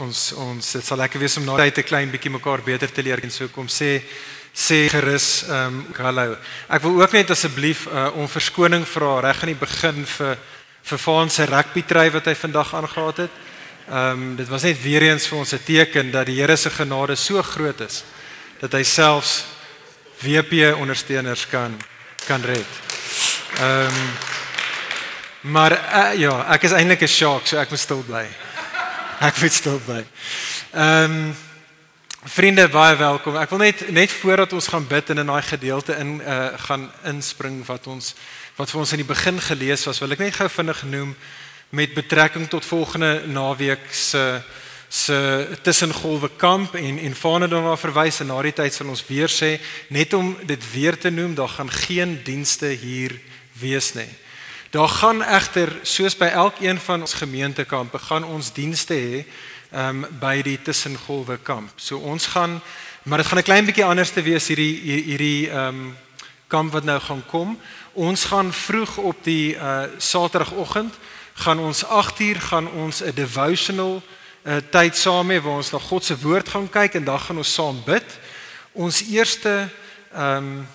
ons ons dit sal lekker wees om na tyd 'n klein bietjie mekaar beter te leer en so kom sê sê gerus ehm um, hallo. Ek wil ook net asseblief uh, om verskoning vra reg aan die begin vir vir Faan se rugby try wat hy vandag aangegaat het. Ehm um, dit was net weer eens vir ons 'n teken dat die Here se genade so groot is dat hy selfs WP ondersteuners kan kan red. Ehm um, maar uh, ja, ek is eintlik 'n shark, so ek moet stil bly. Ek moet stil bly. Ehm um, vriende, baie welkom. Ek wil net net voordat ons gaan bid en in daai gedeelte in uh, gaan inspring wat ons wat vir ons in die begin gelees was, wil ek net gou vinnig noem met betrekking tot volgende naweek se se tussengolwe kamp en en Vader daarna verwys en na die tyd sal ons weer sê net om dit weer te noem daar gaan geen dienste hier wees nie. Daar gaan egter soos by elkeen van ons gemeentekampe gaan ons dienste hê um, by die tussengolwe kamp. So ons gaan maar dit gaan 'n klein bietjie anders te wees hierdie hierdie um, kamp wat nou gaan kom. Ons gaan vroeg op die uh Saterdagoggend gaan ons 8 uur gaan ons 'n devotional uh, tyd saam hê waar ons na God se woord gaan kyk en dan gaan ons saam bid. Ons eerste um,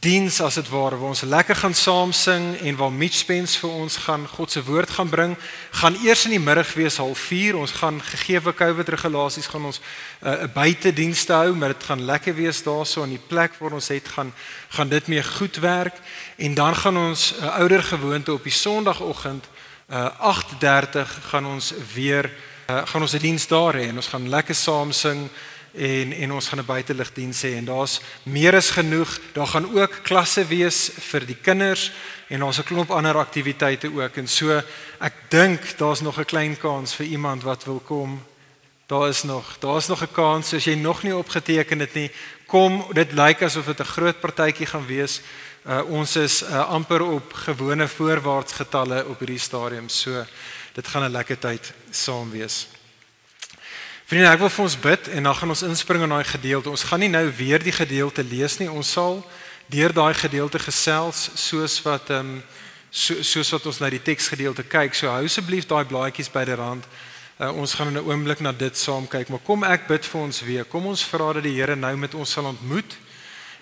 diens as dit ware waar ons lekker gaan saam sing en waar Mitch Spence vir ons gaan God se woord gaan bring, gaan eers in die middag wees 04:30. Ons gaan gegee vir COVID regulasies gaan ons eh, 'n uh, buite dienste hou, maar dit gaan lekker wees daarso in die plek waar ons het gaan gaan dit mee goed werk en dan gaan ons 'n uh, ouer gewoonte op die Sondagoggend uh 8:30 gaan ons weer uh, gaan ons 'n diens daar hê en ons gaan lekker saam sing en en ons gaan 'n buitelug diens hê en daar's meer as genoeg. Daar gaan ook klasse wees vir die kinders en ons 'n klomp ander aktiwiteite ook en so ek dink daar's nog 'n klein kans vir iemand wat wil kom. Daar is nog, daar's nog 'n kans as jy nog nie opgeteken het nie. Kom, dit lyk asof dit 'n groot partytjie gaan wees. Uh, ons is uh, amper op gewone voorwaarts getalle op hierdie stadium. So dit gaan 'n lekker tyd saam wees. Vriende, ek wil vir ons bid en dan gaan ons inspring in daai gedeelte. Ons gaan nie nou weer die gedeelte lees nie. Ons sal deur daai gedeelte gesels soos wat ehm um, so, soos wat ons na die teksgedeelte kyk. So hou asseblief daai blaadjies byderhand. Uh, ons gaan in 'n oomblik na dit saam kyk, maar kom ek bid vir ons weer. Kom ons vra dat die Here nou met ons sal ontmoet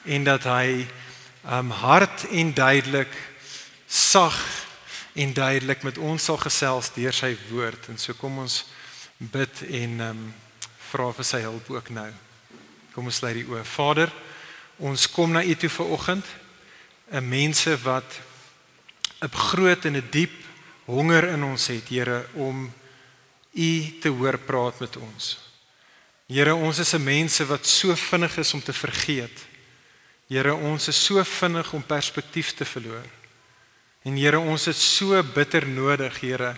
en dat hy ehm um, hard en duidelik sag en duidelik met ons sal gesels deur sy woord. En so kom ons bid en ehm um, vra vir sy hulp ook nou. Kom ons sluit die oë. Vader, ons kom na U toe vir oggend. 'n Mense wat 'n groot en 'n diep honger in ons het, Here, om U te hoor praat met ons. Here, ons is 'n mense wat so vinnig is om te vergeet. Here, ons is so vinnig om perspektief te verloor. En Here, ons het so bitter nodig, Here,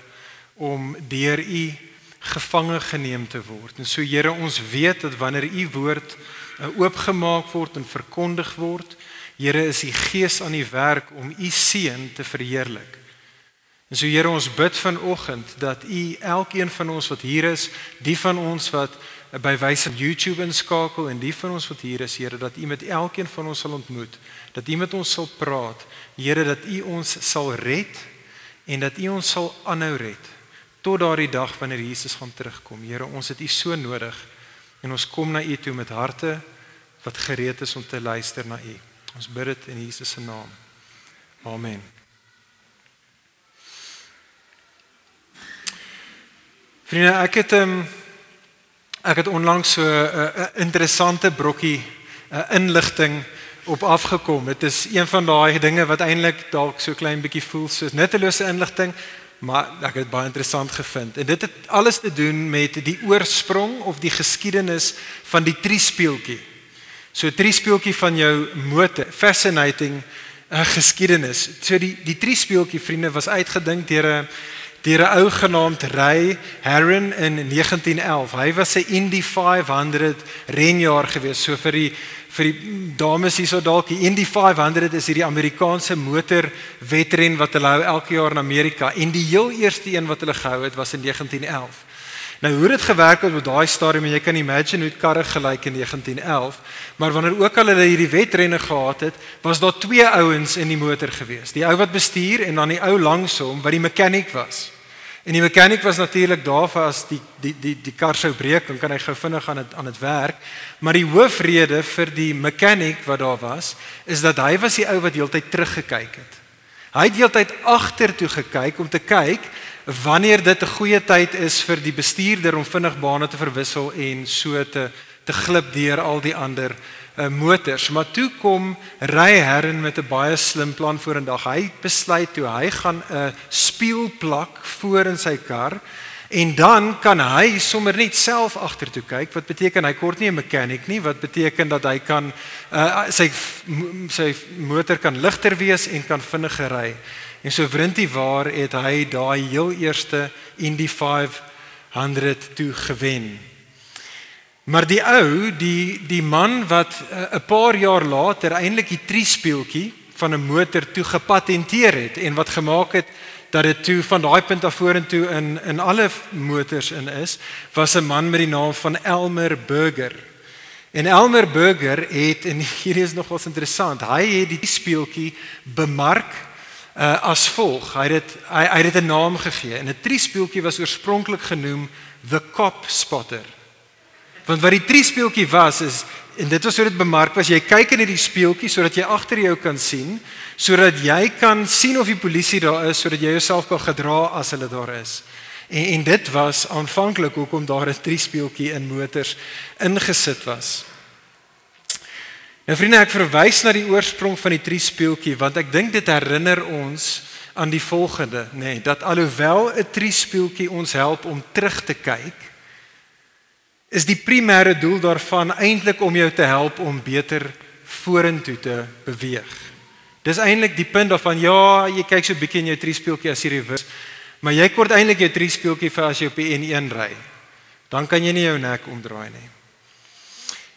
om deur U gevange geneem te word. En so Here, ons weet dat wanneer u woord uh, oopgemaak word en verkondig word, Here is die Gees aan die werk om u seën te verheerlik. En so Here, ons bid vanoggend dat u elkeen van ons wat hier is, die van ons wat uh, by wyse van YouTube inskakel en die van ons wat hier is, Here, dat u met elkeen van ons sal ontmoet, dat u met ons sal praat, Here, dat u ons sal red en dat u ons sal aanhou red tot daardie dag wanneer Jesus gaan terugkom. Here, ons het U so nodig en ons kom na U toe met harte wat gereed is om te luister na U. Ons bid dit in Jesus se naam. Amen. Vriende, ek het um, ek het onlangs so 'n uh, uh, interessante brokkie uh, inligting op afgekom. Dit is een van daai dinge wat eintlik dalk so klein bietjie voel soos nuttelose inligting, maar ek het dit baie interessant gevind. En dit het alles te doen met die oorsprong of die geskiedenis van die triespeeltjie. So triespeeltjie van jou motor, fascinating 'n uh, geskiedenis. So die die triespeeltjie vriende was uitgedink deur 'n deur 'n ou genaamd Ray Harron in 1911. Hy was 'n Indy 500 renjaer gewees. So vir die vir die dames hierso dalk die Indy 500 is hierdie Amerikaanse motor wedren wat hulle hou elke jaar in Amerika en die heel eerste een wat hulle gehou het was in 1911. Nou hoe dit gewerk het op daai stadium en jy kan imagine hoe karre gelyk in 1911, maar wanneer ook al hulle hierdie wedrenne gehad het, was daar twee ouens in die motor gewees. Die ou wat bestuur en dan die ou langsom wat die mechanic was. En die mechanic was natuurlik daar vir as die die die die kar sou breek, dan kan hy gou vinnig aan dit aan dit werk. Maar die hoofrede vir die mechanic wat daar was, is dat hy was die ou wat heeltyd teruggekyk het. Hy het heeltyd agtertoe gekyk om te kyk wanneer dit 'n goeie tyd is vir die bestuurder om vinnig bane te verwissel en so te te glip deur al die ander uh, motors. Maar toe kom ry Herren met 'n baie slim plan vorendag. Hy besluit toe hy gaan 'n spieël plak voor in sy kar en dan kan hy sommer net self agtertoe kyk. Wat beteken hy kort nie 'n mechanic nie, wat beteken dat hy kan uh, sy sy motor kan ligter wees en kan vinniger ry. En so wrintie waar het hy daai heel eerste Indy 500 toe gewen. Maar die ou, die die man wat eh, 'n uh, paar jaar later eintlik die triespeeltjie van 'n motor toe gepatenteer het en wat gemaak het dat dit toe van daai punt af vorentoe in in alle motors in is, was 'n man met die naam van Elmer Burger. En Elmer Burger het en hierdie is nogals interessant. Hy het die speeltjie bemark uh, as volg. Hy het dit hy, hy het dit 'n naam gegee. En 'n triespeeltjie was oorspronklik genoem The Cop Spotter. Want wat die drie speeltjie was is en dit was hoe dit bemark was jy kyk in hierdie speeltjie sodat jy agter jou kan sien sodat jy kan sien of die polisie daar is sodat jy jouself kan gedra as hulle daar is. En en dit was aanvanklik hoekom daar 'n drie speeltjie in motors ingesit was. Nou vriende, ek verwys na die oorsprong van die drie speeltjie want ek dink dit herinner ons aan die volgende, nê, nee, dat alhoewel 'n drie speeltjie ons help om terug te kyk is die primêre doel daarvan eintlik om jou te help om beter vorentoe te beweeg. Dis eintlik die punt daarvan ja, jy kyk so bietjie in jou triespeeltjie as jy reverse, maar jy kort eintlik jou triespeeltjie vir as jy op die N1 ry. Dan kan jy nie jou nek omdraai nie.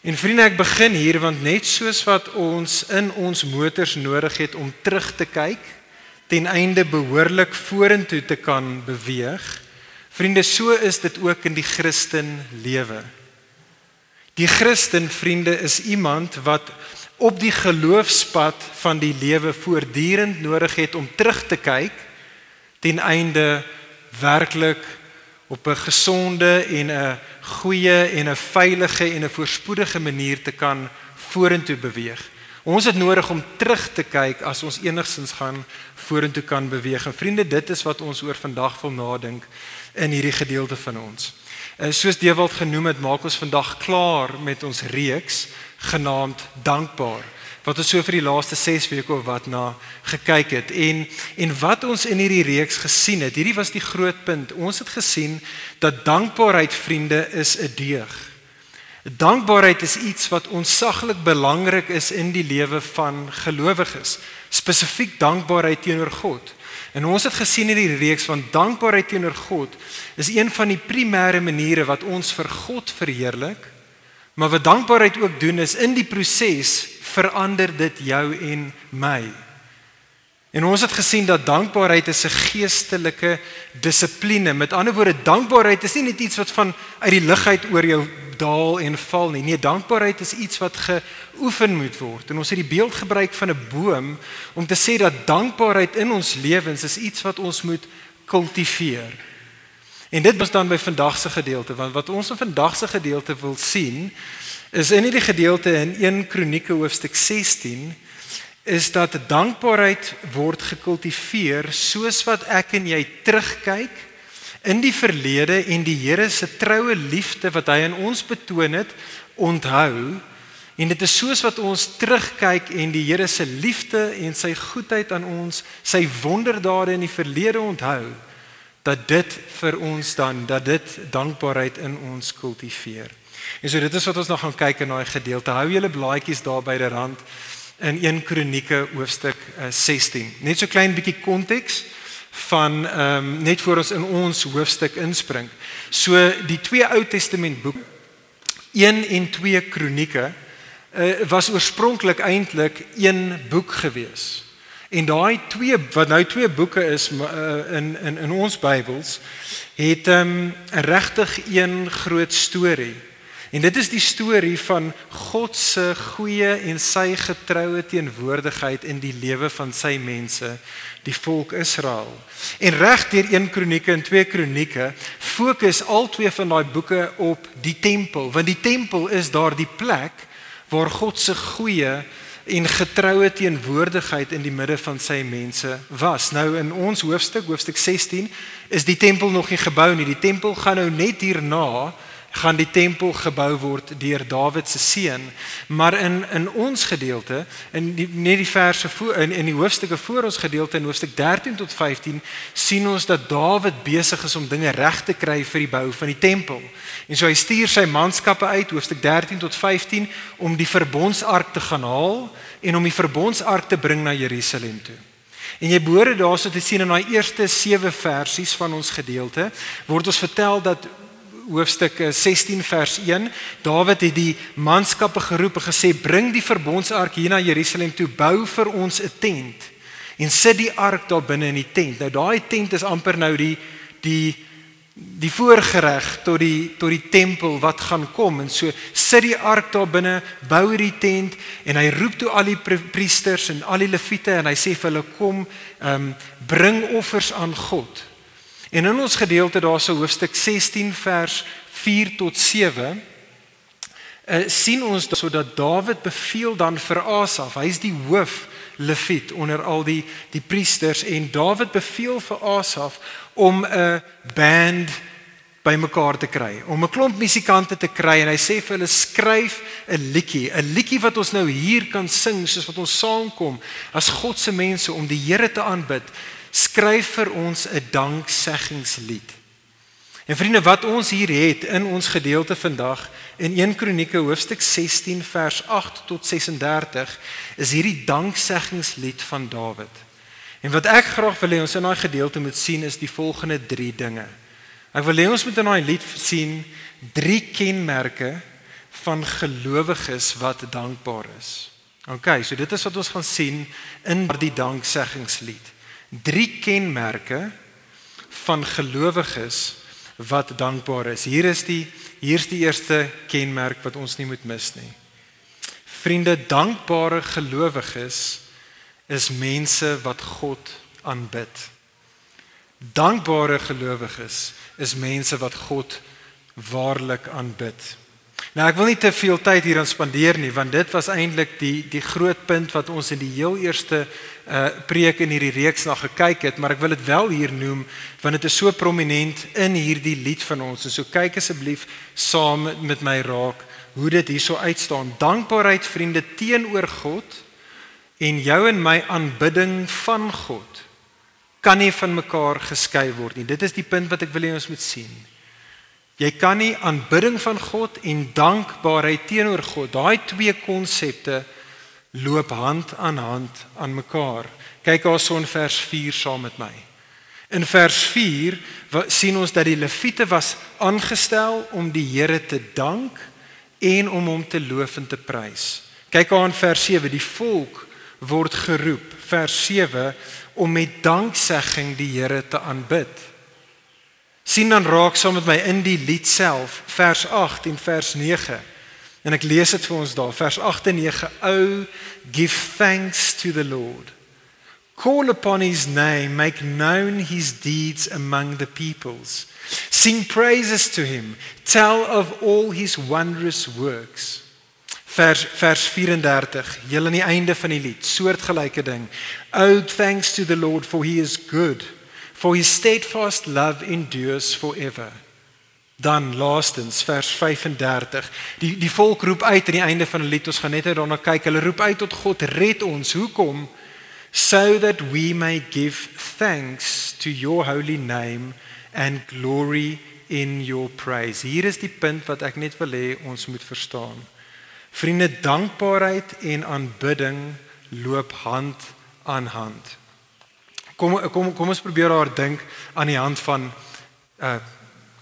En vriende, ek begin hier want net soos wat ons in ons motors nodig het om terug te kyk ten einde behoorlik vorentoe te kan beweeg, Vriende, so is dit ook in die Christen lewe. Die Christen vriende is iemand wat op die geloofspad van die lewe voortdurend nodig het om terug te kyk ten einde werklik op 'n gesonde en 'n goeie en 'n veilige en 'n voorspoedige manier te kan vorentoe beweeg. Ons het nodig om terug te kyk as ons enigsins gaan vorentoe kan beweeg. En vriende, dit is wat ons oor vandag wil nadink in hierdie gedeelte van ons. En eh, soos Dewald genoem het, maak ons vandag klaar met ons reeks genaamd Dankbaar wat ons so vir die laaste 6 weke of wat na gekyk het en en wat ons in hierdie reeks gesien het. Hierdie was die groot punt. Ons het gesien dat dankbaarheid vriende is 'n deug. Dankbaarheid is iets wat onsaglik belangrik is in die lewe van gelowiges, spesifiek dankbaarheid teenoor God. En ons het gesien in die reeks van dankbaarheid teenoor God is een van die primêre maniere wat ons vir God verheerlik. Maar wat dankbaarheid ook doen is in die proses verander dit jou en my. En ons het gesien dat dankbaarheid 'n geestelike dissipline. Met ander woorde, dankbaarheid is nie net iets wat van uit die lug uit oor jou daal en val nie. Nee, dankbaarheid is iets wat geoefen moet word. En ons het die beeld gebruik van 'n boom om te sê dat dankbaarheid in ons lewens is iets wat ons moet kultiveer. En dit was dan by vandag se gedeelte, want wat ons in vandag se gedeelte wil sien is in hierdie gedeelte in 1 Kronieke hoofstuk 16 is dat dankbaarheid word gekultiveer soos wat ek en jy terugkyk in die verlede en die Here se troue liefde wat hy aan ons betoon het onthou en dit is soos wat ons terugkyk en die Here se liefde en sy goedheid aan ons sy wonderdade in die verlede onthou dat dit vir ons dan dat dit dankbaarheid in ons kultiveer. En so dit is wat ons nog gaan kyk in daai gedeelte. Hou julle blaadjies daar by die rand in 1 Kronieke hoofstuk 16. Eh, Net so klein bietjie konteks van ehm um, net voor ons in ons hoofstuk inspring. So die twee Ou Testament boeke 1 en 2 Kronieke uh, was oorspronklik eintlik een boek gewees. En daai twee wat nou twee boeke is uh, in in in ons Bybels het ehm um, regtig een groot storie En dit is die storie van God se goeie en sy getroue teenwoordigheid in die lewe van sy mense, die volk Israel. En reg deur 1 Kronieke en 2 Kronieke fokus al twee van daai boeke op die tempel, want die tempel is daardie plek waar God se goeie en getroue teenwoordigheid in die midde van sy mense was. Nou in ons hoofstuk, hoofstuk 16, is die tempel nog nie gebou nie. Die tempel gaan nou net hierna gaan die tempel gebou word deur Dawid se seun. Maar in in ons gedeelte in die, net die verse voor in in die hoofstukke voor ons gedeelte in hoofstuk 13 tot 15 sien ons dat Dawid besig is om dinge reg te kry vir die bou van die tempel. En so hy stuur sy manskappe uit hoofstuk 13 tot 15 om die verbondsark te gaan haal en om die verbondsark te bring na Jerusalem toe. En jy behoort daarso te sien in daai eerste 7 versies van ons gedeelte word ons vertel dat hoofstuk 16 vers 1 Dawid het die manskappe geroep en gesê bring die verbondsark hier na Jerusalem toe bou vir ons 'n tent en sit die ark daar binne in die tent. Nou daai tent is amper nou die die die voorgereg tot die tot die tempel wat gaan kom. En so sit die ark daar binne bou die tent en hy roep toe al die priesters en al die leviete en hy sê vir hulle kom um, bring offers aan God En in ons gedeelte daarso hoofstuk 16 vers 4 tot 7 uh, eh, sien ons sodat Dawid beveel dan vir Asaf. Hy's die hoof leviet onder al die die priesters en Dawid beveel vir Asaf om 'n band bymekaar te kry, om 'n klomp musikante te kry en hy sê vir hulle skryf 'n liedjie, 'n liedjie wat ons nou hier kan sing soos wat ons saamkom as God se mense om die Here te aanbid skryf vir ons 'n dankseggingslied. En vriende, wat ons hier het in ons gedeelte vandag in 1 Kronieke hoofstuk 16 vers 8 tot 36 is hierdie dankseggingslied van Dawid. En wat ek graag wil hê ons in daai gedeelte moet sien is die volgende 3 dinge. Ek wil hê ons moet in daai lied sien drie kenmerke van gelowiges wat dankbaar is. OK, so dit is wat ons gaan sien in die dankseggingslied drie kenmerke van gelowiges wat dankbaar is. Hier is die hier's die eerste kenmerk wat ons nie moet mis nie. Vriende, dankbare gelowiges is mense wat God aanbid. Dankbare gelowiges is mense wat God waarlik aanbid. Nou ek wil nie te veel tyd hier aan spandeer nie want dit was eintlik die die groot punt wat ons in die heel eerste uh preek in hierdie reeks na gekyk het, maar ek wil dit wel hier noem want dit is so prominent in hierdie lied van ons. So kyk asseblief saam met my raak hoe dit hierso uitstaan. Dankbaarheid vriende teenoor God en jou en my aanbidding van God kan nie van mekaar geskei word nie. Dit is die punt wat ek wil hê ons moet sien. Jy kan nie aanbidding van God en dankbaarheid teenoor God, daai twee konsepte loop hand aan hand aan mekaar. Kyk daarson vers 4 saam met my. In vers 4 sien ons dat die leviete was aangestel om die Here te dank en om hom te loof en te prys. Kyk aan vers 7, die volk word geroep vers 7 om met danksegging die Here te aanbid sien dan raak saam met my in die lied self vers 8 en vers 9 en ek lees dit vir ons daar vers 8 en 9 o give thanks to the lord. Call upon his name make known his deeds among the peoples. Sing praises to him. Tell of all his wondrous works. Vers vers 34 heel aan die einde van die lied. Soortgelyke ding. O thanks to the lord for he is good. For his steadfast love endures forever. Dan laastens vers 35. Die die volk roep uit aan die einde van die lied. Ons gaan net daarna kyk. Hulle roep uit tot God, red ons. Hoekom? So that we may give thanks to your holy name and glory in your praise. Hier is die punt wat ek net wil hê ons moet verstaan. Vriende, dankbaarheid en aanbidding loop hand aan hand. Kom kom kom ons probeer daar dink aan die hand van uh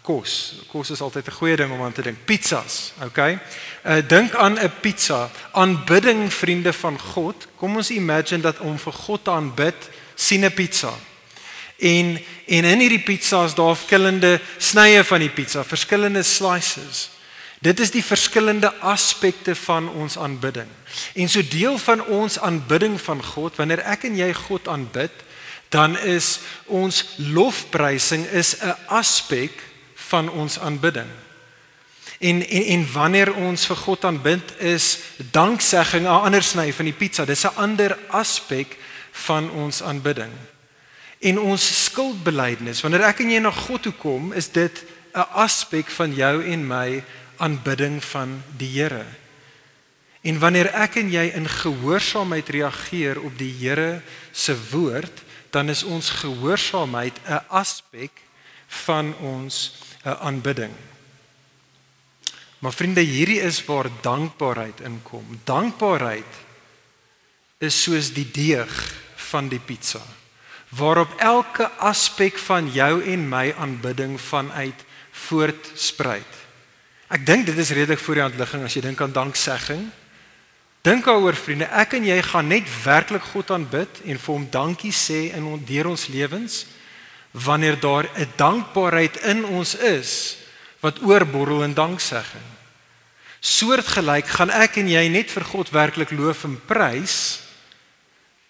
kos. Kos is altyd 'n goeie ding om aan te dink. Pizzas, okay? Uh dink aan 'n pizza. Aanbidding vriende van God. Kom ons imagine dat om vir God te aanbid, sien 'n pizza. En en in hierdie pizza is daar verskillende snye van die pizza, verskillende slices. Dit is die verskillende aspekte van ons aanbidding. En so deel van ons aanbidding van God, wanneer ek en jy God aanbid, dan is ons lofprysing is 'n aspek van ons aanbidding. En, en en wanneer ons vir God aanbid is danksegging 'n ander sny van die pizza. Dis 'n ander aspek van ons aanbidding. En ons skuldbelydenis, wanneer ek en jy na God toe kom, is dit 'n aspek van jou en my aanbidding van die Here. En wanneer ek en jy in gehoorsaamheid reageer op die Here se woord, dan is ons gehoorsaamheid 'n aspek van ons aanbidding. Maar vriende, hierdie is waar dankbaarheid inkom. Dankbaarheid is soos die deeg van die pizza waarop elke aspek van jou en my aanbidding vanuit voortspruit. Ek dink dit is redelik voor die hand ligging as jy dink aan danksegging. Dink daaroor vriende, ek en jy gaan net werklik God aanbid en vir hom dankie sê in ons deur ons lewens wanneer daar 'n dankbaarheid in ons is wat oorborrel in danksegging. Soortgelyk gaan ek en jy net vir God werklik loof en prys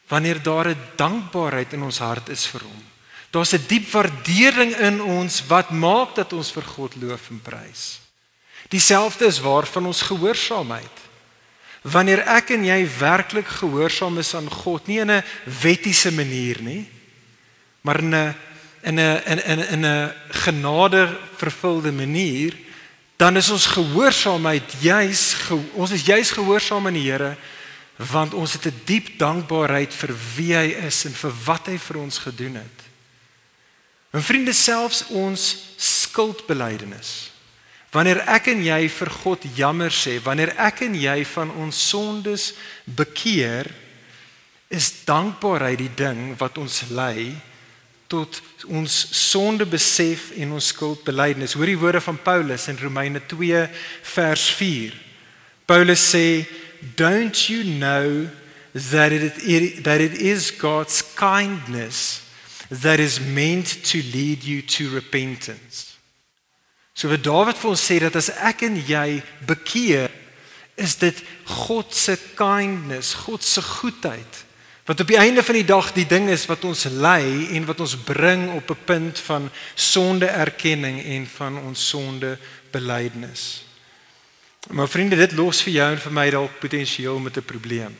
wanneer daar 'n dankbaarheid in ons hart is vir hom. Daar's 'n diep waardering in ons wat maak dat ons vir God loof en prys. Dieselfde is waar van ons gehoorsaamheid. Wanneer ek en jy werklik gehoorsaam is aan God, nie in 'n wettiese manier nie, maar in 'n in 'n in 'n in 'n genade vervulde manier, dan is ons gehoorsaamheid juis ons is juis gehoorsaam aan die Here want ons het 'n diep dankbaarheid vir wie hy is en vir wat hy vir ons gedoen het. En vriende selfs ons skuldbelydenis Wanneer ek en jy vir God jammer sê, wanneer ek en jy van ons sondes bekeer, is dankbaarheid die ding wat ons lei tot ons sonde besef en ons skuld belydenis. Hoor die woorde van Paulus in Romeine 2 vers 4. Paulus sê, "Don't you know that it, it that it is God's kindness that is meant to lead you to repentance?" So wat Dawid vir ons sê dat as ek en jy bekeer, is dit God se kindness, God se goedheid wat op die einde van die dag die ding is wat ons lei en wat ons bring op 'n punt van sonde erkenning en van ons sonde belydenis. Maar vriende, dit los vir jou en vir my dalk potensieel met 'n probleem.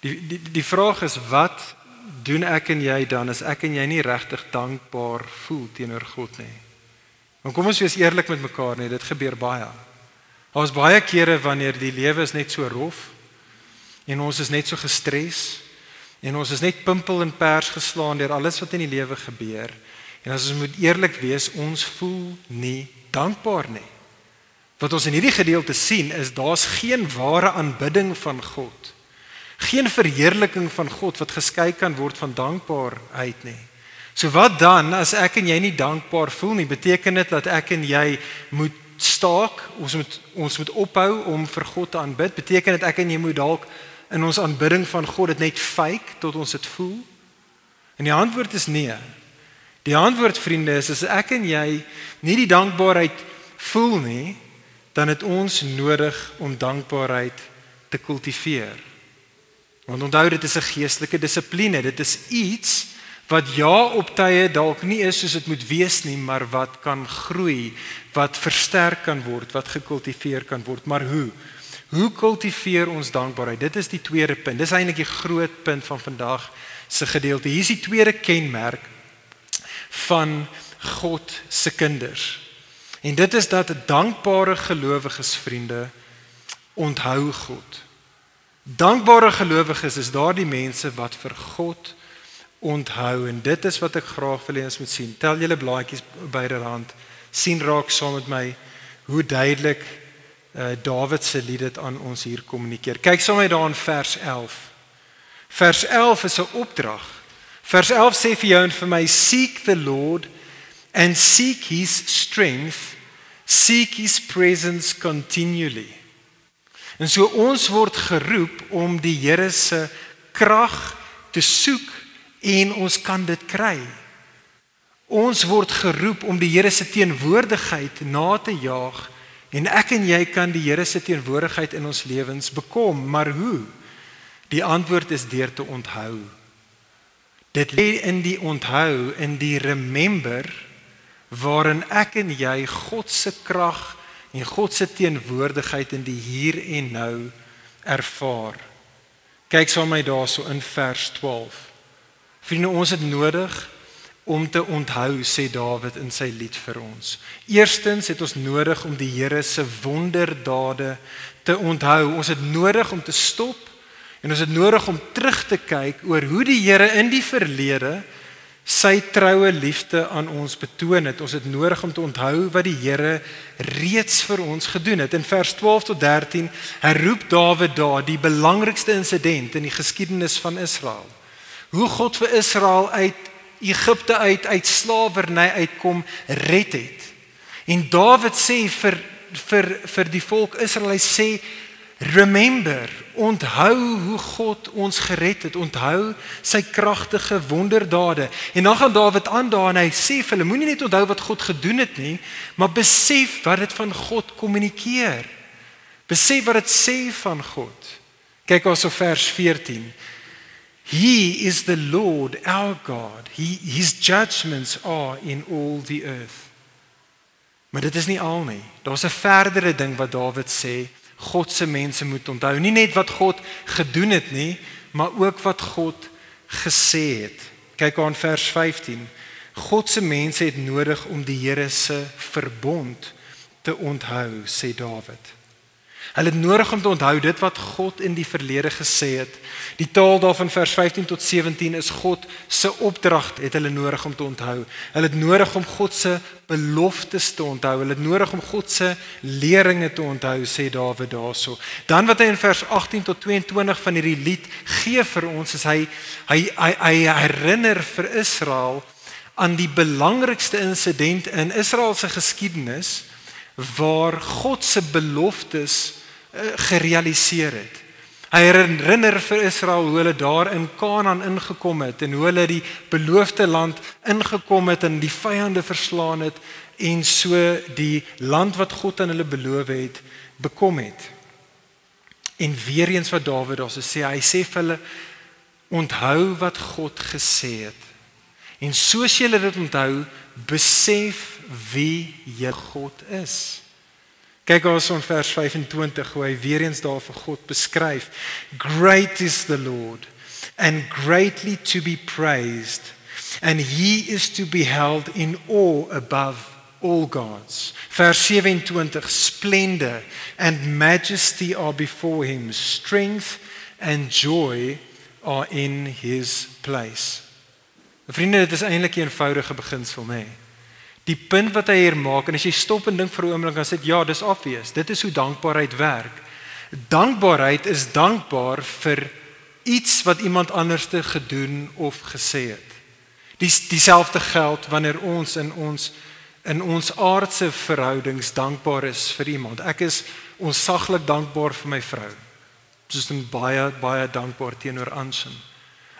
Die die die vraag is wat doen ek en jy dan as ek en jy nie regtig dankbaar voel teenoor God nie? Maar kom ons wees eerlik met mekaar net, dit gebeur baie. Daar's baie kere wanneer die lewe is net so rof en ons is net so gestres en ons is net pimpel en pers geslaan deur alles wat in die lewe gebeur. En as ons moet eerlik wees, ons voel nie dankbaar nie. Wat ons in hierdie gedeelte sien is daar's geen ware aanbidding van God. Geen verheerliking van God wat geskei kan word van dankbaarheid nie. So wat dan as ek en jy nie dankbaar voel nie? Beteken dit dat ek en jy moet staak? Ons moet ons moet ophou om vir God te aanbid? Beteken dit ek en jy moet dalk in ons aanbidding van God dit net fake tot ons dit voel? En die antwoord is nee. Die antwoord vriende is as ek en jy nie die dankbaarheid voel nie, dan het ons nodig om dankbaarheid te kultiveer. Want onthou dit is 'n geestelike dissipline. Dit is iets wat ja op tye dalk nie is soos dit moet wees nie, maar wat kan groei, wat versterk kan word, wat gekultiveer kan word. Maar hoe? Hoe kultiveer ons dankbaarheid? Dit is die tweede punt. Dis eintlik die groot punt van vandag se gedeelte. Hier is die tweede kenmerk van God se kinders. En dit is dat dankbare gelowiges vriende onthou God. Dankbare gelowiges is daardie mense wat vir God onthou en dit is wat ek graag wil hê ons moet sien. Tel julle blaadjies byderhand. sien raak saam met my hoe duidelik uh, Dawid se lied dit aan ons hier kommunikeer. Kyk saam met daar in vers 11. Vers 11 is 'n opdrag. Vers 11 sê vir jou en vir my seek the Lord and seek his strength seek his presence continually. En so ons word geroep om die Here se krag te soek en ons kan dit kry. Ons word geroep om die Here se teenwoordigheid na te jaag En ek en jy kan die Here se teenwoordigheid in ons lewens bekom, maar hoe? Die antwoord is deur te onthou. Dit lê in die onthou, in die remember waarin ek en jy God se krag en God se teenwoordigheid in die hier en nou ervaar. Kyk saam met my daarso in vers 12. Vriende, ons het nodig om te onthou sê Dawid in sy lied vir ons. Eerstens het ons nodig om die Here se wonderdade te onthou. Ons het nodig om te stop en ons het nodig om terug te kyk oor hoe die Here in die verlede sy troue liefde aan ons betoon het. Ons het nodig om te onthou wat die Here reeds vir ons gedoen het. In vers 12 tot 13 herroep Dawid daar die belangrikste insident in die geskiedenis van Israel. Hoe God vir Israel uit Egipte uit uit slawerny uitkom red het. En Dawid sê vir vir vir die volk Israel hy sê Remember, onthou hoe God ons gered het, onthou sy kragtige wonderdade. En dan gaan Dawid aan daar en hy sê vir hulle moenie net onthou wat God gedoen het nie, maar besef wat dit van God kommunikeer. Besef wat dit sê van God. Kyk ons op vers 14. He is the Lord our God. He his judgments are in all the earth. Maar dit is nie al nie. Daar's 'n verdere ding wat Dawid sê God se mense moet onthou. Nie net wat God gedoen het nie, maar ook wat God gesê het. Kyk aan vers 15. God se mense het nodig om die Here se verbond te onthou, sê Dawid. Hulle het nodig om te onthou dit wat God in die verlede gesê het. Die taal daarvan vers 15 tot 17 is God se opdrag het hulle nodig om te onthou. Hulle het nodig om God se beloftes te onthou. Hulle het nodig om God se leringe te onthou, sê Dawid daarso. Dan wat hy in vers 18 tot 22 van hierdie lied gee vir ons is hy hy hy, hy herinner vir Israel aan die belangrikste insident in Israel se geskiedenis waar God se beloftes gerealiseer het. Hy herinner vir Israel hoe hulle daar in Kanaan ingekom het en hoe hulle die beloofde land ingekom het en die vyande verslaan het en so die land wat God aan hulle beloof het bekom het. En weer eens wat Dawid daar sê, hy sê vir hulle onthou wat God gesê het. En soos julle dit onthou, besef wie jy God is. Kyk ons in vers 25 hoe hy weer eens daar vir God beskryf. Great is the Lord and greatly to be praised and he is to be held in awe above all gods. Vers 27 splendor and majesty are before him strength and joy are in his place. Vriende, dit is eintlik 'n eenvoudige beginsel, nê? Nee. Die punt wat hy hier maak en as jy stop en dink vir 'n oomblik dan sê ja, dis obvious. Dit is hoe dankbaarheid werk. Dankbaarheid is dankbaar vir iets wat iemand anderste gedoen of gesê het. Dis dieselfde geld wanneer ons in ons in ons aardse verhoudings dankbaar is vir iemand. Ek is onsaglik dankbaar vir my vrou. Soos 'n baie baie dankbaar teenoor Anson.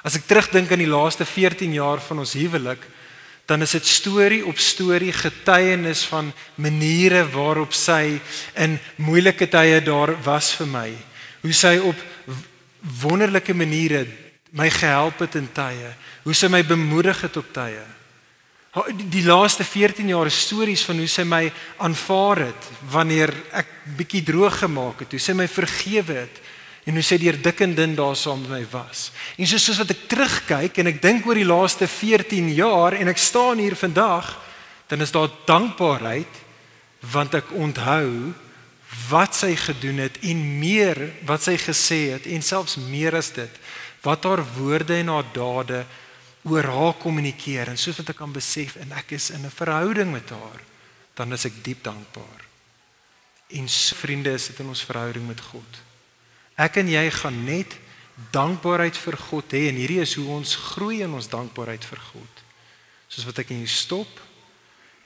As ek terugdink aan die laaste 14 jaar van ons huwelik, dan is dit storie op storie getuienis van maniere waarop sy in moeilike tye daar was vir my. Hoe sy op wonderlike maniere my gehelp het in tye, hoe sy my bemoedig het op tye. Die laaste 14 jaar stories van hoe sy my aanvaar het wanneer ek bietjie droog gemaak het, hoe sy my vergewe het, en hoe sy deur dik en dun daar saam met my was. En soos soos wat ek terugkyk en ek dink oor die laaste 14 jaar en ek staan hier vandag, dan is daar dankbaarheid want ek onthou wat sy gedoen het en meer wat sy gesê het en selfs meer as dit wat haar woorde en haar dade oor haar kommunikeer en soos wat ek kan besef en ek is in 'n verhouding met haar dan is ek diep dankbaar. En so vriende is dit in ons verhouding met God. Ek en jy gaan net dankbaarheid vir God hê en hierdie is hoe ons groei in ons dankbaarheid vir God. Soos wat ek jy stop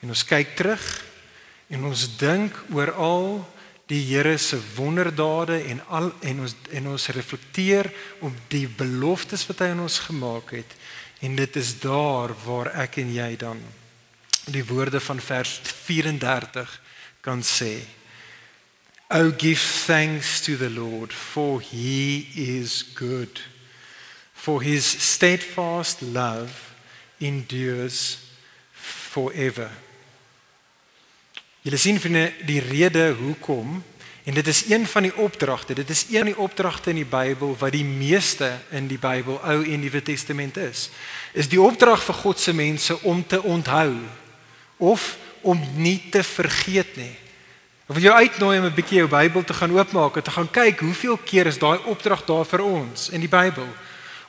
en ons kyk terug en ons dink oor al die Here se wonderdade en al en ons en ons reflekteer op die beloftes wat hy aan ons gemaak het en dit is daar waar ek en jy dan die woorde van vers 34 kan sê Oh give thanks to the Lord for he is good for his steadfast love endures forever. Julle sien vir die rede hoekom en dit is een van die opdragte. Dit is een van die opdragte in die Bybel wat die meeste in die Bybel, Ou en Nuwe Testament is. Is die opdrag vir God se mense om te onthou of om nie te vergeet nie. Ek wil jou uitnooi om 'n bietjie jou Bybel te gaan oopmaak en te gaan kyk hoeveel keer is daai opdrag daar vir ons in die Bybel.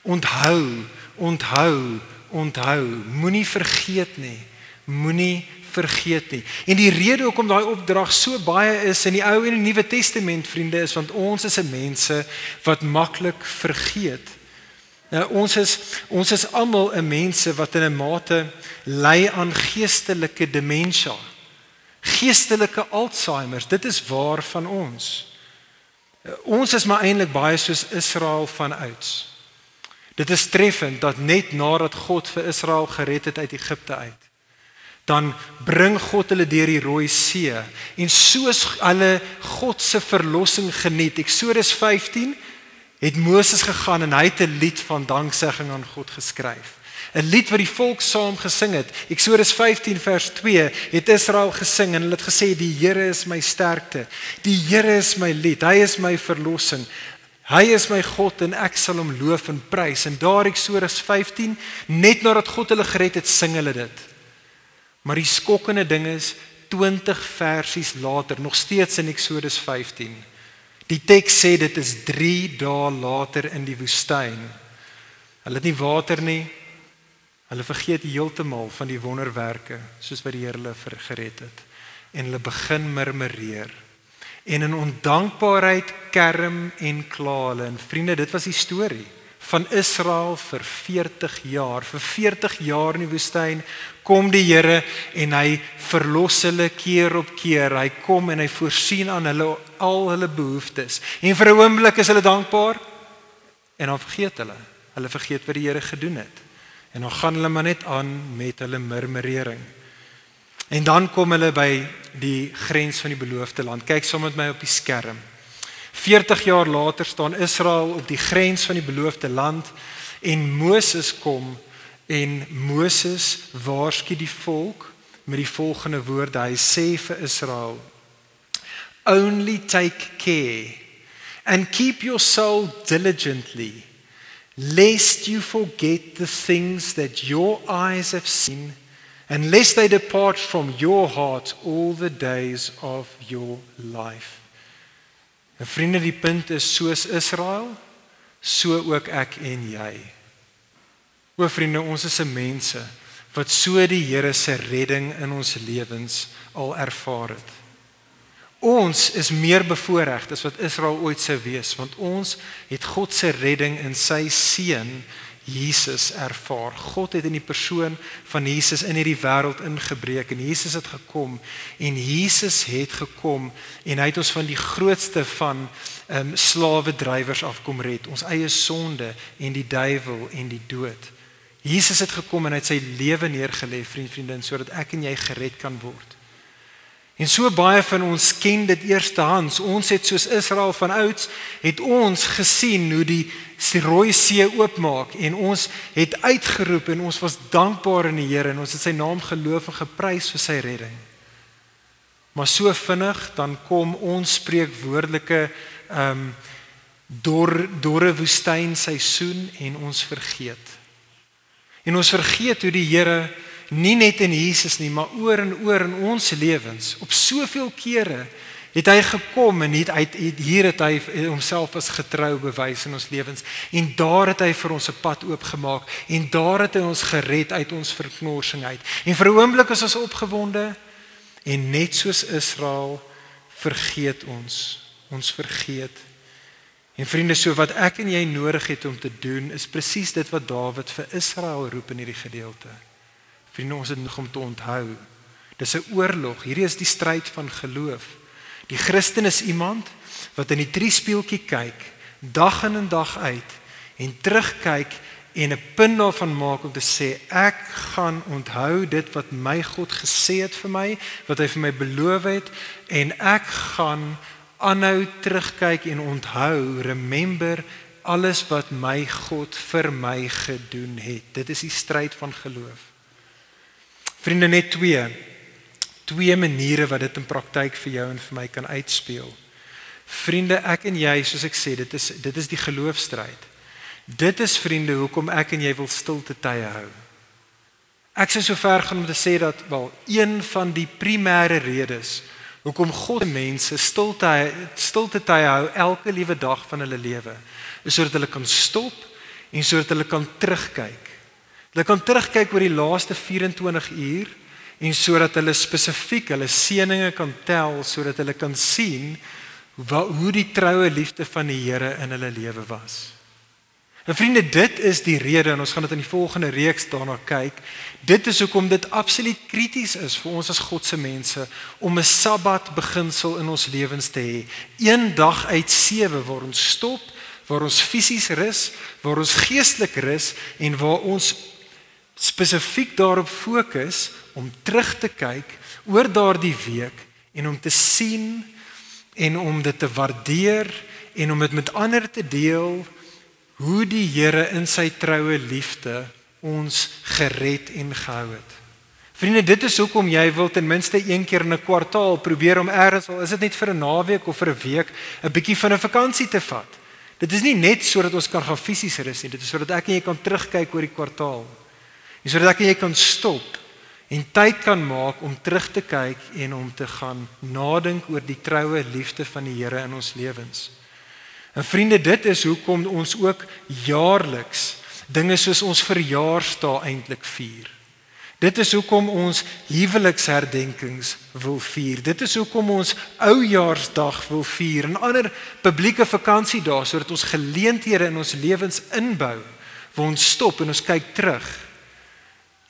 Onthou, onthou, onthou. Moenie vergeet nie. Moenie vergeet nie. En die rede hoekom daai opdrag so baie is in die Ou en die Nuwe Testament, vriende, is want ons is 'n mense wat maklik vergeet. Nou ons is ons is almal 'n mense wat in 'n mate ly aan geestelike demensie. Geestelike Alzheimer, dit is waar van ons. Ons is maar eintlik baie soos Israel van ouds. Dit is treffend dat net nadat God vir Israel gered het uit Egipte uit, dan bring God hulle deur die Rooi See en soos hulle God se verlossing geniet. Eksodus 15 het Moses gegaan en hy het 'n lied van danksegging aan God geskryf. 'n Lied wat die volk saam gesing het. Eksodus 15 vers 2 het Israel gesing en hulle het gesê die Here is my sterkte. Die Here is my lied. Hy is my verlossing. Hy is my God en ek sal hom loof en prys. En daar Eksodus 15, net nadat God hulle gered het, sing hulle dit. Maar die skokkende ding is 20 versies later, nog steeds in Eksodus 15. Die teks sê dit is 3 dae later in die woestyn. Hulle het nie water nie. Hulle vergeet heeltemal van die wonderwerke soos wat die Here hulle gered het en hulle begin murmureer en in ondankbaarheid kerm en kla hulle. En vriende, dit was die storie van Israel vir 40 jaar. Vir 40 jaar in die woestyn kom die Here en hy verlos hulle keer op keer. Hy kom en hy voorsien aan hulle al hulle behoeftes. En vir 'n oomblik is hulle dankbaar en dan vergeet hulle. Hulle vergeet wat die Here gedoen het. En dan gaan hulle maar net aan met hulle murmurering. En dan kom hulle by die grens van die beloofde land. Kyk sommer met my op die skerm. 40 jaar later staan Israel op die grens van die beloofde land en Moses kom en Moses waarsku die volk met die volgende woorde. Hy sê vir Israel: Only take care and keep your soul diligently lest you forget the things that your eyes have seen and lest they depart from your heart all the days of your life. En vriende, die punt is soos Israel, so ook ek en jy. O vriende, ons is se mense wat so die Here se redding in ons lewens al ervaar het. Ons is meer bevoordeel as wat Israel ooit sou wees, want ons het God se redding in sy seun Jesus ervaar. God het in die persoon van Jesus in hierdie wêreld ingebreek en Jesus het gekom en Jesus het gekom en hy het ons van die grootste van ehm um, slawe drywers afkom red, ons eie sonde en die duiwel en die dood. Jesus het gekom en hy het sy lewe neergelê, vriend, vriendin, sodat ek en jy gered kan word. En so baie van ons ken dit eerstehands. Ons het soos Israel van ouds het ons gesien hoe die Rooi See oopmaak en ons het uitgeroep en ons was dankbaar in die Here en ons het sy naam geloof en geprys vir sy redding. Maar so vinnig dan kom ons spreekwoordelike ehm um, dor dorre woestyn seisoen en ons vergeet. En ons vergeet hoe die Here nie net in Jesus nie, maar oor en oor in ons lewens. Op soveel kere het hy gekom en het, het, het hier het hy homself as getrou bewys in ons lewens en daar het hy vir ons 'n pad oopgemaak en daar het hy ons gered uit ons verknorsing uit. En vir 'n oomblik is ons opgewonde en net soos Israel vergeet ons. Ons vergeet. En vriende, so wat ek en jy nodig het om te doen is presies dit wat Dawid vir Israel roep in hierdie gedeelte. Vriende, ons het nog om te onthou. Dis 'n oorlog. Hierdie is die stryd van geloof. Die Christen is iemand wat in die triespieeltjie kyk, dag in en dag uit en terugkyk en 'n punt daarvan maak om te sê ek gaan onthou dit wat my God gesê het vir my, wat hy vir my beloof het en ek gaan aanhou terugkyk en onthou, remember alles wat my God vir my gedoen het. Dit is die stryd van geloof. Vriende net twee twee maniere wat dit in praktyk vir jou en vir my kan uitspeel. Vriende, ek en jy, soos ek sê, dit is dit is die geloofstryd. Dit is vriende hoekom ek en jy wil stilte tye hou. Ek sê so ver gaan om te sê dat wel een van die primêre redes hoekom God mense stilte stilte tye hou elke liewe dag van hulle lewe is sodat hulle kan stop en sodat hulle kan terugkyk. Hulle kan terugkyk oor die laaste 24 uur en sodat hulle spesifiek hulle seëninge kan tel sodat hulle kan sien wat, hoe die troue liefde van die Here in hulle lewe was. En vriende, dit is die rede en ons gaan dit in die volgende reeks daarna kyk. Dit is hoekom dit absoluut krities is vir ons as God se mense om 'n Sabbat beginsel in ons lewens te hê. Een dag uit 7 waar ons stop, waar ons fisies rus, waar ons geestelik rus en waar ons spesifiek daarop fokus om terug te kyk oor daardie week en om te sien en om dit te waardeer en om dit met ander te deel hoe die Here in sy troue liefde ons gered en gehou het. Vriende, dit is hoekom jy wil ten minste een keer in 'n kwartaal probeer om eers al is dit net vir 'n naweek of vir 'n week 'n bietjie van 'n vakansie te vat. Dit is nie net sodat ons kan gaan fisies rus nie, dit is sodat ek en jy kan terugkyk oor die kwartaal. En sodat ek en jy kan stop en tyd kan maak om terug te kyk en om te gaan nadink oor die troue liefde van die Here in ons lewens. En vriende, dit is hoekom ons ook jaarliks dinge soos ons verjaarsdag eintlik vier. Dit is hoekom ons huweliksherdenkings wil vier. Dit is hoekom ons oujaarsdag wil vier en ander publieke vakansiedae sodat ons geleenthede in ons lewens inbou waar ons stop en ons kyk terug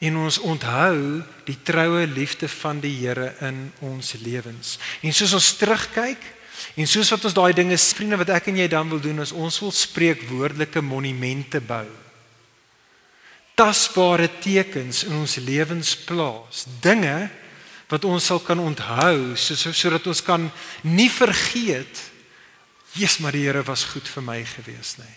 en ons onthou die troue liefde van die Here in ons lewens. En soos ons terugkyk en soos wat ons daai dinge vriende wat ek en jy dan wil doen is ons wil spreek woordelike monumente bou. Tasbare tekens in ons lewens plaas. Dinge wat ons sal kan onthou sodat ons kan nie vergeet Jesus maar die Here was goed vir my gewees nie.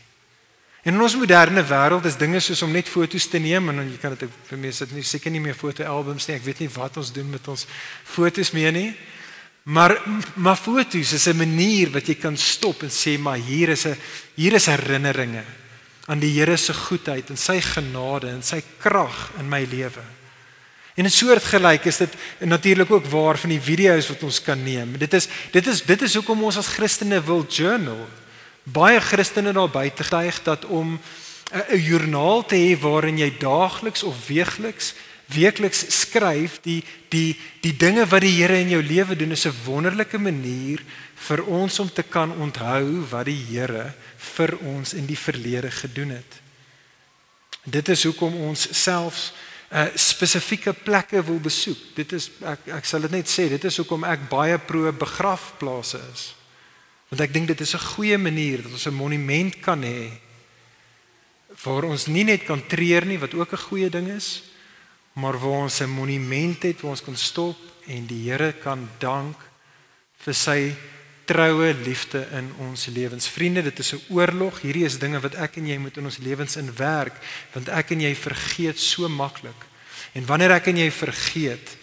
En in ons moderne wêreld is dinge soos om net foto's te neem en dan jy kan dit vir mense dit nie seker nie meer fotoalbums nie. Ek weet nie wat ons doen met ons foto's meer nie. Maar maar foto's is 'n manier wat jy kan stop en sê maar hier is 'n hier is herinneringe aan die Here se goedheid en sy genade en sy krag in my lewe. En 'n soort gelyk is dit natuurlik ook waar van die video's wat ons kan neem. Dit is dit is dit is hoekom ons as Christene wil journal baie Christene daar buite getuig dat om 'n joernaal te hê waarin jy daagliks of weekliks weekliks skryf die die die dinge wat die Here in jou lewe doen is 'n wonderlike manier vir ons om te kan onthou wat die Here vir ons in die verlede gedoen het. Dit is hoekom ons selfs uh, spesifieke plekke wil besoek. Dit is ek ek sal dit net sê, dit is hoekom ek baie pro begrafplase is. Want ek dink dit is 'n goeie manier dat ons 'n monument kan hê waar ons nie net kan treur nie wat ook 'n goeie ding is, maar waar ons 'n monument het waar ons kan stop en die Here kan dank vir sy troue liefde in ons lewens. Vriende, dit is 'n oorlog. Hierdie is dinge wat ek en jy moet in ons lewens inwerk, want ek en jy vergeet so maklik. En wanneer ek en jy vergeet,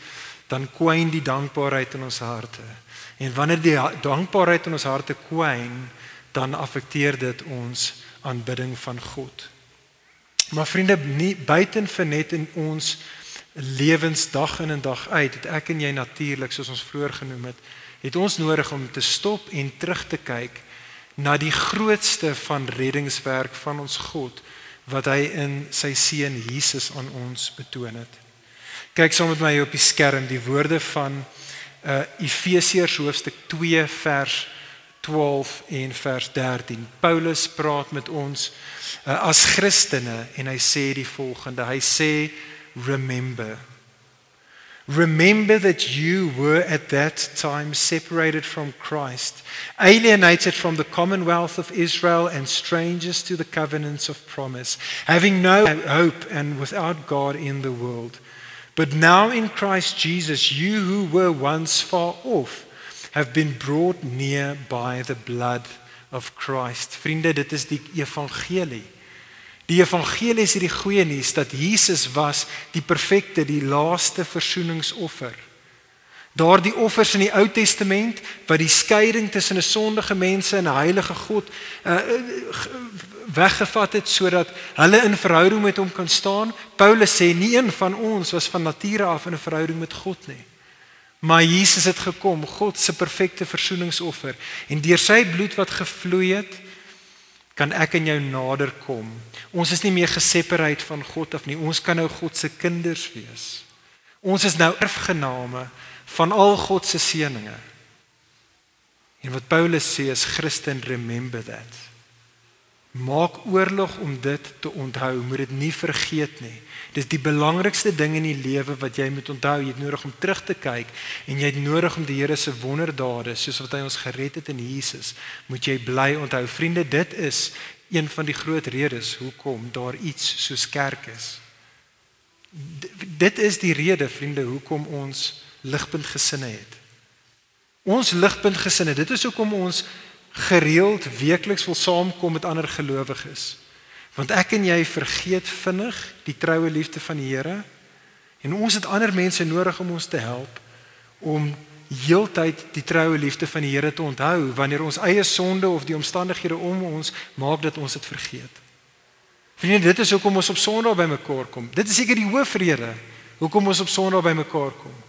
dan kwyn die dankbaarheid in ons harte. En wanneer die dankbaarheid in ons harte kwyn, dan affekteer dit ons aanbidding van God. Maar vriende, nie buiten vir net in ons lewensdag in en dag uit, het ek en jy natuurlik soos ons vroeër genoem het, het ons nodig om te stop en terug te kyk na die grootste van reddingswerk van ons God wat hy in sy seun Jesus aan ons betoon het. Kyk saam met my op die skerm die woorde van uh Efesiërs hoofstuk 2 vers 12 en vers 13. Paulus praat met ons uh, as Christene en hy sê die volgende. Hy sê remember Remember that you were at that time separated from Christ, alienated from the commonwealth of Israel and strangers to the covenants of promise, having no hope and without God in the world. But now in Christ Jesus, you who were once far off have been brought near by the blood of Christ. Vriende, dit is die evangelie. Die evangelie is hierdie goeie nuus dat Jesus was die perfekte, die laaste versoeningsoffer. Daardie offers in die Ou Testament wat die skeiding tussen 'n sondige mense en 'n heilige God uh, weggevat het sodat hulle in verhouding met hom kan staan. Paulus sê nie een van ons was van nature af in 'n verhouding met God nie. Maar Jesus het gekom, God se perfekte versoeningsoffer en deur sy bloed wat gevloei het, kan ek en jou nader kom. Ons is nie meer gesepareerd van God af nie. Ons kan nou God se kinders wees. Ons is nou erfgename van al God se seënings. En wat Paulus sê is Christen remember that. Maak oorlog om dit te onthou, moet dit nie vergeet nie. Dis die belangrikste ding in die lewe wat jy moet onthou. Jy het nodig om terug te kyk en jy het nodig om die Here se wonderdade, soos wat hy ons gered het in Jesus, moet jy bly onthou. Vriende, dit is een van die groot redes hoekom daar iets soos kerk is. D dit is die rede, vriende, hoekom ons ligpunt gesinne het. Ons ligpunt gesinne, dit is hoekom ons gereeld weekliks wil saamkom met ander gelowiges. Want ek en jy vergeet vinnig die troue liefde van die Here en ons het ander mense nodig om ons te help om heeltyd die troue liefde van die Here te onthou wanneer ons eie sonde of die omstandighede om ons maak dat ons dit vergeet. Vriende, dit is hoekom ons op Sondag bymekaar kom. Dit is seker die hoofrede hoekom ons op Sondag bymekaar kom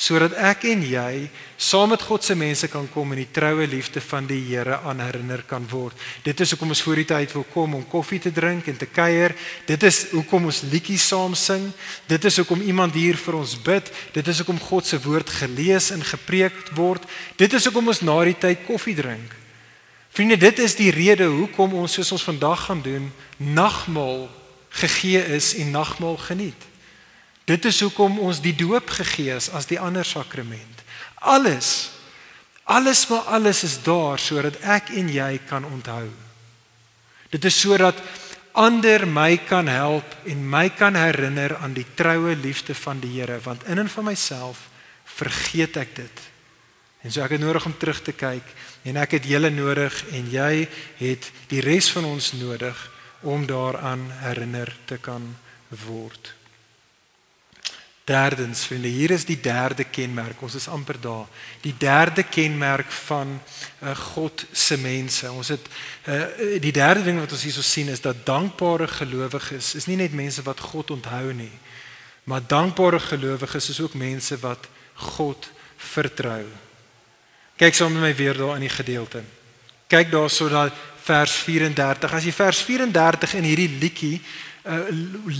sodat ek en jy saam met God se mense kan kom en die troue liefde van die Here aan herinner kan word. Dit is hoekom ons voor die tyd wil kom om koffie te drink en te kuier. Dit is hoekom ons liedjies saam sing. Dit is hoekom iemand hier vir ons bid. Dit is hoekom God se woord gelees en gepreek word. Dit is hoekom ons na die tyd koffie drink. Vriende, dit is die rede hoekom ons soos ons vandag gaan doen, nagmaal gegee is en nagmaal geniet. Dit is hoekom ons die doop gegee is as die ander sakrament. Alles alles maar alles is daar sodat ek en jy kan onthou. Dit is sodat ander my kan help en my kan herinner aan die troue liefde van die Here want in en van myself vergeet ek dit. En so ek het nodig om terug te kyk en ek het julle nodig en jy het die res van ons nodig om daaraan herinner te kan word. Derdens, vriende, hier is die derde kenmerk. Ons is amper daar. Die derde kenmerk van uh, God se mense. Ons het uh, die derde ding wat ons hierso sien is dat dankbare gelowiges is nie net mense wat God onthou nie, maar dankbare gelowiges is ook mense wat God vertrou. Kyk saam met my weer daar in die gedeelte. Kyk daarso na vers 34. As jy vers 34 in hierdie liedjie uh,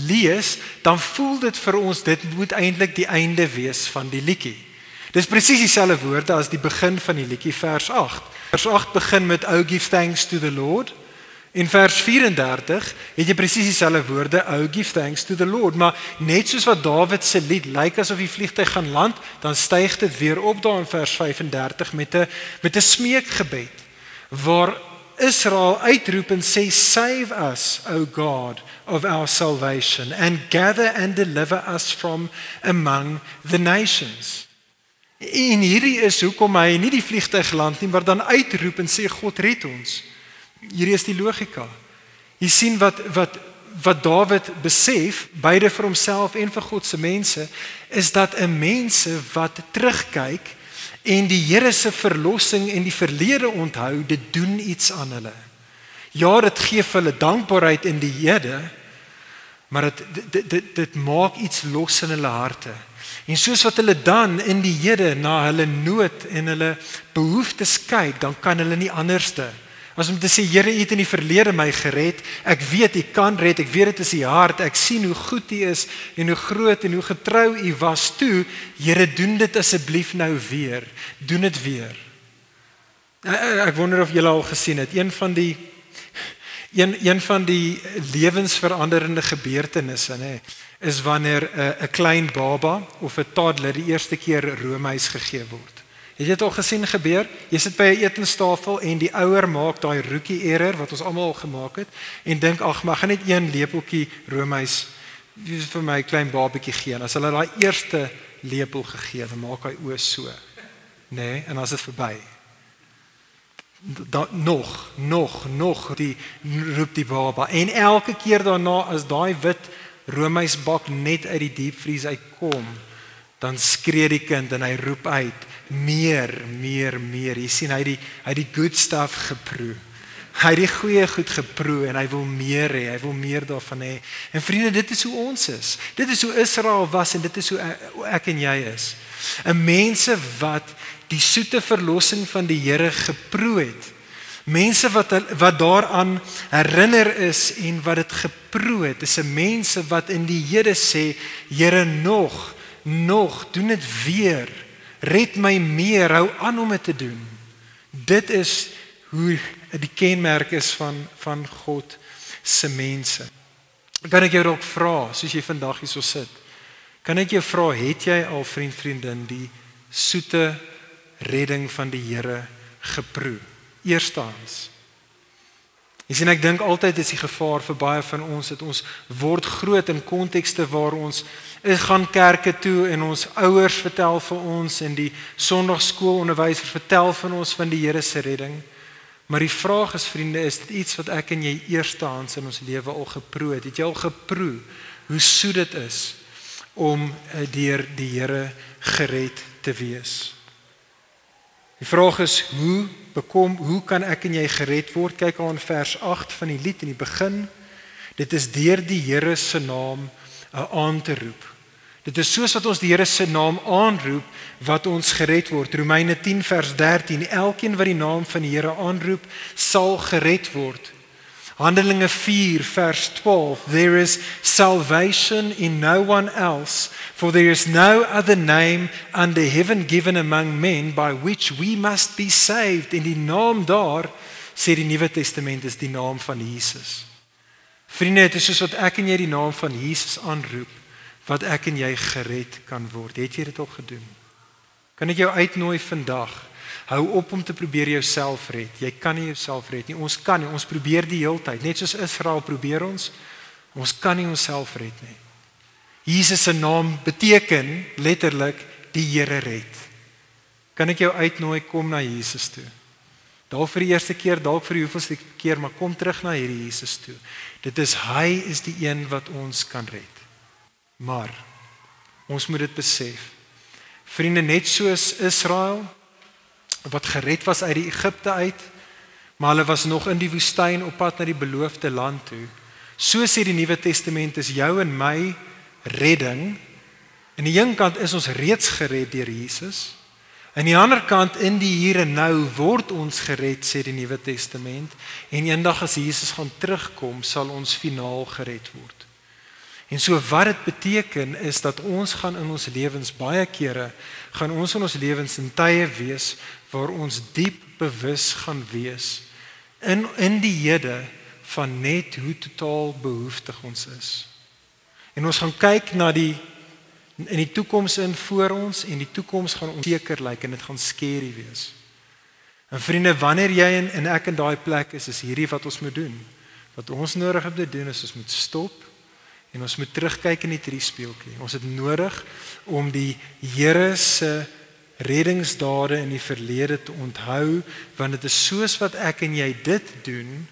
lees, dan voel dit vir ons dit moet eintlik die einde wees van die liedjie. Dis presies dieselfde woorde as die begin van die liedjie vers 8. Vers 8 begin met oh give thanks to the Lord. In vers 34 het jy presies dieselfde woorde oh give thanks to the Lord, maar net soos wat Dawid se lied lyk asof die vliegtyg gaan land, dan styg dit weer op daar in vers 35 met 'n met 'n smeekgebed waar Israel uitroep en sê save us o God of our salvation and gather and deliver us from among the nations. En hierdie is hoekom hy nie die vliegtyg land nie, maar dan uitroep en sê God red ons. Hierdie is die logika. Jy sien wat wat wat Dawid besef, beide vir homself en vir God se mense, is dat 'n mense wat terugkyk en die Here se verlossing en die verlede onthou, dit doen iets aan hulle. Ja, dit gee vir hulle dankbaarheid in die Here, maar dit dit dit dit maak iets los in hulle harte. En soos wat hulle dan in die Here na hulle nood en hulle behoeftes kyk, dan kan hulle nie anderste as om te sê Here, U het in die verlede my gered. Ek weet U kan red. Ek weet dit is U hart. Ek sien hoe goed U is en hoe groot en hoe getrou U was toe. Here, doen dit asseblief nou weer. Doen dit weer. Ek wonder of julle al gesien het een van die een een van die lewensveranderende gebeurtenisse nê is wanneer 'n klein baba of 'n toddler die eerste keer roomys gegee word. Het jy dit al gesien gebeur? Jy sit by 'n etenstafel en die ouer maak daai rookie error wat ons almal al gemaak het en dink ag, maar gaan net een lepeltjie roomys vir my klein babatjie gee. En as hulle daai eerste lepel gegee, dan maak hy oë so. nê, nee, en as dit verby. Da nog, nog, nog die roep die baba en elke keer daarna as daai wit roomysbak net uit die diepvries uitkom, dan skree die kind en hy roep uit meer meer meer. Jy sien hy die hy die good stuff geproe. Hy het die goeie goed geproe en hy wil meer hê hy wil meer daarvan hê. En vriende dit is hoe ons is. Dit is hoe Israel was en dit is hoe ek en jy is. 'n mense wat die soete verlossing van die Here geproe het. Mense wat wat daaraan herinner is en wat dit geproe het. Is 'n mense wat in die Here sê Here nog nog doen dit weer. Red my meer. Hou aan om dit te doen. Dit is hoe die kenmerk is van van God se mense. Kan ek jou dalk vra soos jy vandag hierso sit kan ek jou vra het jy al vriend vriendin die soete redding van die Here geproe? Eerstens Jy sien ek dink altyd is die gevaar vir baie van ons dat ons word groot in kontekste waar ons gaan kerke toe en ons ouers vertel vir ons en die sonndagskoolonderwysers vertel van ons van die Here se redding. Maar die vraag is vriende, is dit iets wat ek en jy eerstehands in ons lewe al geproe het? Het jy al geproe hoe soet dit is om eh, deur die Here gered te wees? Die vraag is hoe bekom hoe kan ek en jy gered word? Kyk aan vers 8 van die lied in die begin. Dit is deur die Here se naam uh, aan te roep. Dit is soos wat ons die Here se naam aanroep wat ons gered word. Romeine 10 vers 13. Elkeen wat die naam van die Here aanroep, sal gered word. Handelinge 4 vers 12 There is salvation in no one else for there is no other name under heaven given among men by which we must be saved in die naam daar sê die Nuwe Testament is die naam van Jesus. Vriende, dit is soos wat ek en jy die naam van Jesus aanroep wat ek en jy gered kan word. Het jy dit al gedoen? Kan ek jou uitnooi vandag Hou op om te probeer jouself red. Jy kan nie jouself red nie. Ons kan nie. Ons probeer die hele tyd, net soos Israel probeer ons. Ons kan nie onsself red nie. Jesus se naam beteken letterlik die Here red. Kan ek jou uitnooi kom na Jesus toe? Dalk vir die eerste keer, dalk vir die hoeveelste keer, maar kom terug na hierdie Jesus toe. Dit is hy is die een wat ons kan red. Maar ons moet dit besef. Vriende, net soos Israel wat gered was uit die Egipte uit, maar hulle was nog in die woestyn op pad na die beloofde land toe. So sê die Nuwe Testament is jou en my redding. Aan die een kant is ons reeds gered deur Jesus. Aan die ander kant in die hier en nou word ons gered sê die Nuwe Testament en eendag as Jesus gaan terugkom sal ons finaal gered word. En so wat dit beteken is dat ons gaan in ons lewens baie kere gaan ons in ons lewens in tye wees waar ons diep bewus gaan wees in in die hede van net hoe totaal behoeftig ons is. En ons gaan kyk na die in die toekoms in voor ons en die toekoms gaan onseker lyk en dit gaan skerry wees. En vriende, wanneer jy en, en ek in daai plek is, is hierdie wat ons moet doen. Wat ons nodig het om te doen is ons moet stop En ons moet terugkyk in die drie speeltjie. Ons het nodig om die Here se reddingsdade in die verlede te onthou want dit is soos wat ek en jy dit doen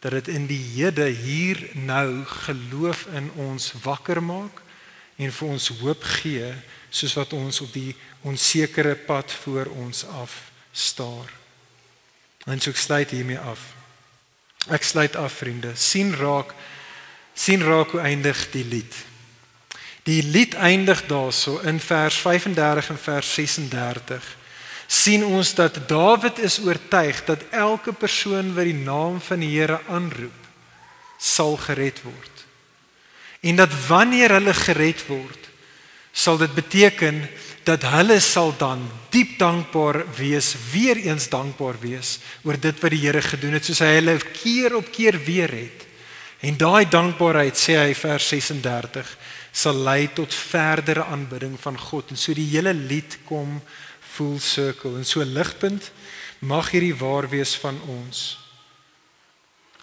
dat dit in die hede hier nou geloof in ons wakker maak en vir ons hoop gee soos wat ons op die onsekere pad voor ons af staar. En so ek sluit hiermee af. Ek sluit af vriende. sien raak sien raak hoe eindig die lied. Die lied eindig daarso in vers 35 en vers 36. sien ons dat Dawid is oortuig dat elke persoon wat die naam van die Here aanroep, sal gered word. En dat wanneer hulle gered word, sal dit beteken dat hulle sal dan diep dankbaar wees, weer eens dankbaar wees oor dit wat die Here gedoen het, soos hy hulle keer op keer weer het. En daai dankbaarheid sê hy vers 36 sal lei tot verdere aanbidding van God en so die hele lied kom full circle en so ligpunt mag hierdie waar wees van ons.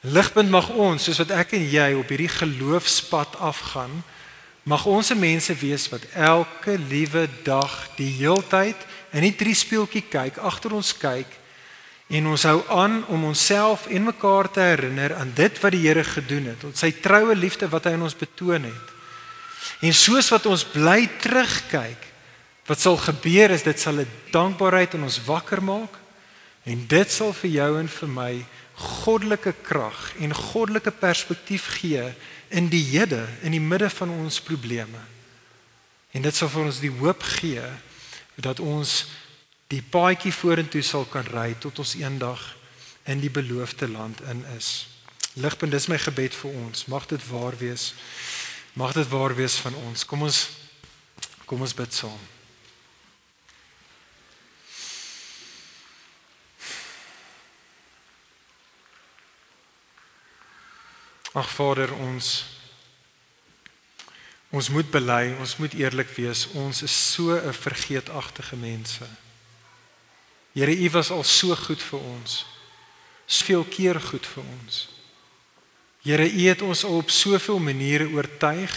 Ligpunt mag ons soos wat ek en jy op hierdie geloofspad afgaan, mag ons se mense wees wat elke liewe dag die heeltyd in die triespeeltjie kyk, agter ons kyk en ons hou aan om onsself en mekaar te herinner aan dit wat die Here gedoen het, ons sy troue liefde wat hy aan ons betoon het. En soos wat ons bly terugkyk, wat sal gebeur is dit sal 'n dankbaarheid in ons wakker maak en dit sal vir jou en vir my goddelike krag en goddelike perspektief gee in die hede, in die midde van ons probleme. En dit sal vir ons die hoop gee dat ons die paadjie vorentoe sal kan ry tot ons eendag in die beloofde land in is. Ligpunt, dis my gebed vir ons. Mag dit waar wees. Mag dit waar wees van ons. Kom ons kom ons bid saam. Ag Vader, ons ons moet bely, ons moet eerlik wees. Ons is so 'n vergeetagtige mense. Here, U was al so goed vir ons. Soveel keer goed vir ons. Here, U het ons al op soveel maniere oortuig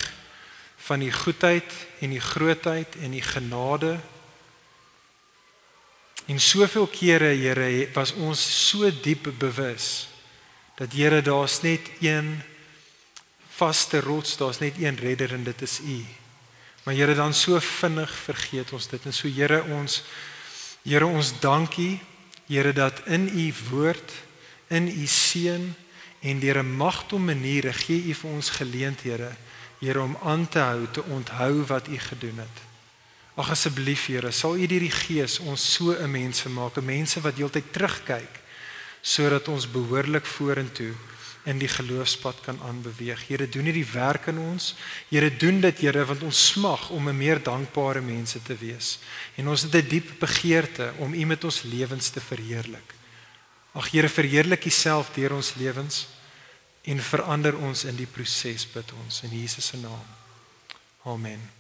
van die goedheid en die grootheid en die genade. En soveel kere, Here, was ons so diep bewus dat Here daar's net een vaste rots, daar's net een redder en dit is U. Maar Here dan so vinnig vergeet ons dit en so Here ons Here ons dankie Here dat in U woord, in U seën en deur 'n magtom maniere gee U vir ons geleenthede Here om aan te hou te onthou wat U gedoen het. Ag asseblief Here, sal U deur die Gees ons so 'n mense maak, 'n mense wat heeltyd terugkyk sodat ons behoorlik vorentoe in die geloofspad kan aanbeweeg. Here, doen hierdie werk in ons. Here, doen dit, Here, want ons smag om 'n meer dankbare mense te wees. En ons het 'n diep begeerte om U met ons lewens te verheerlik. Ag Here, verheerlik U self deur ons lewens en verander ons in die proses bid ons in Jesus se naam. Amen.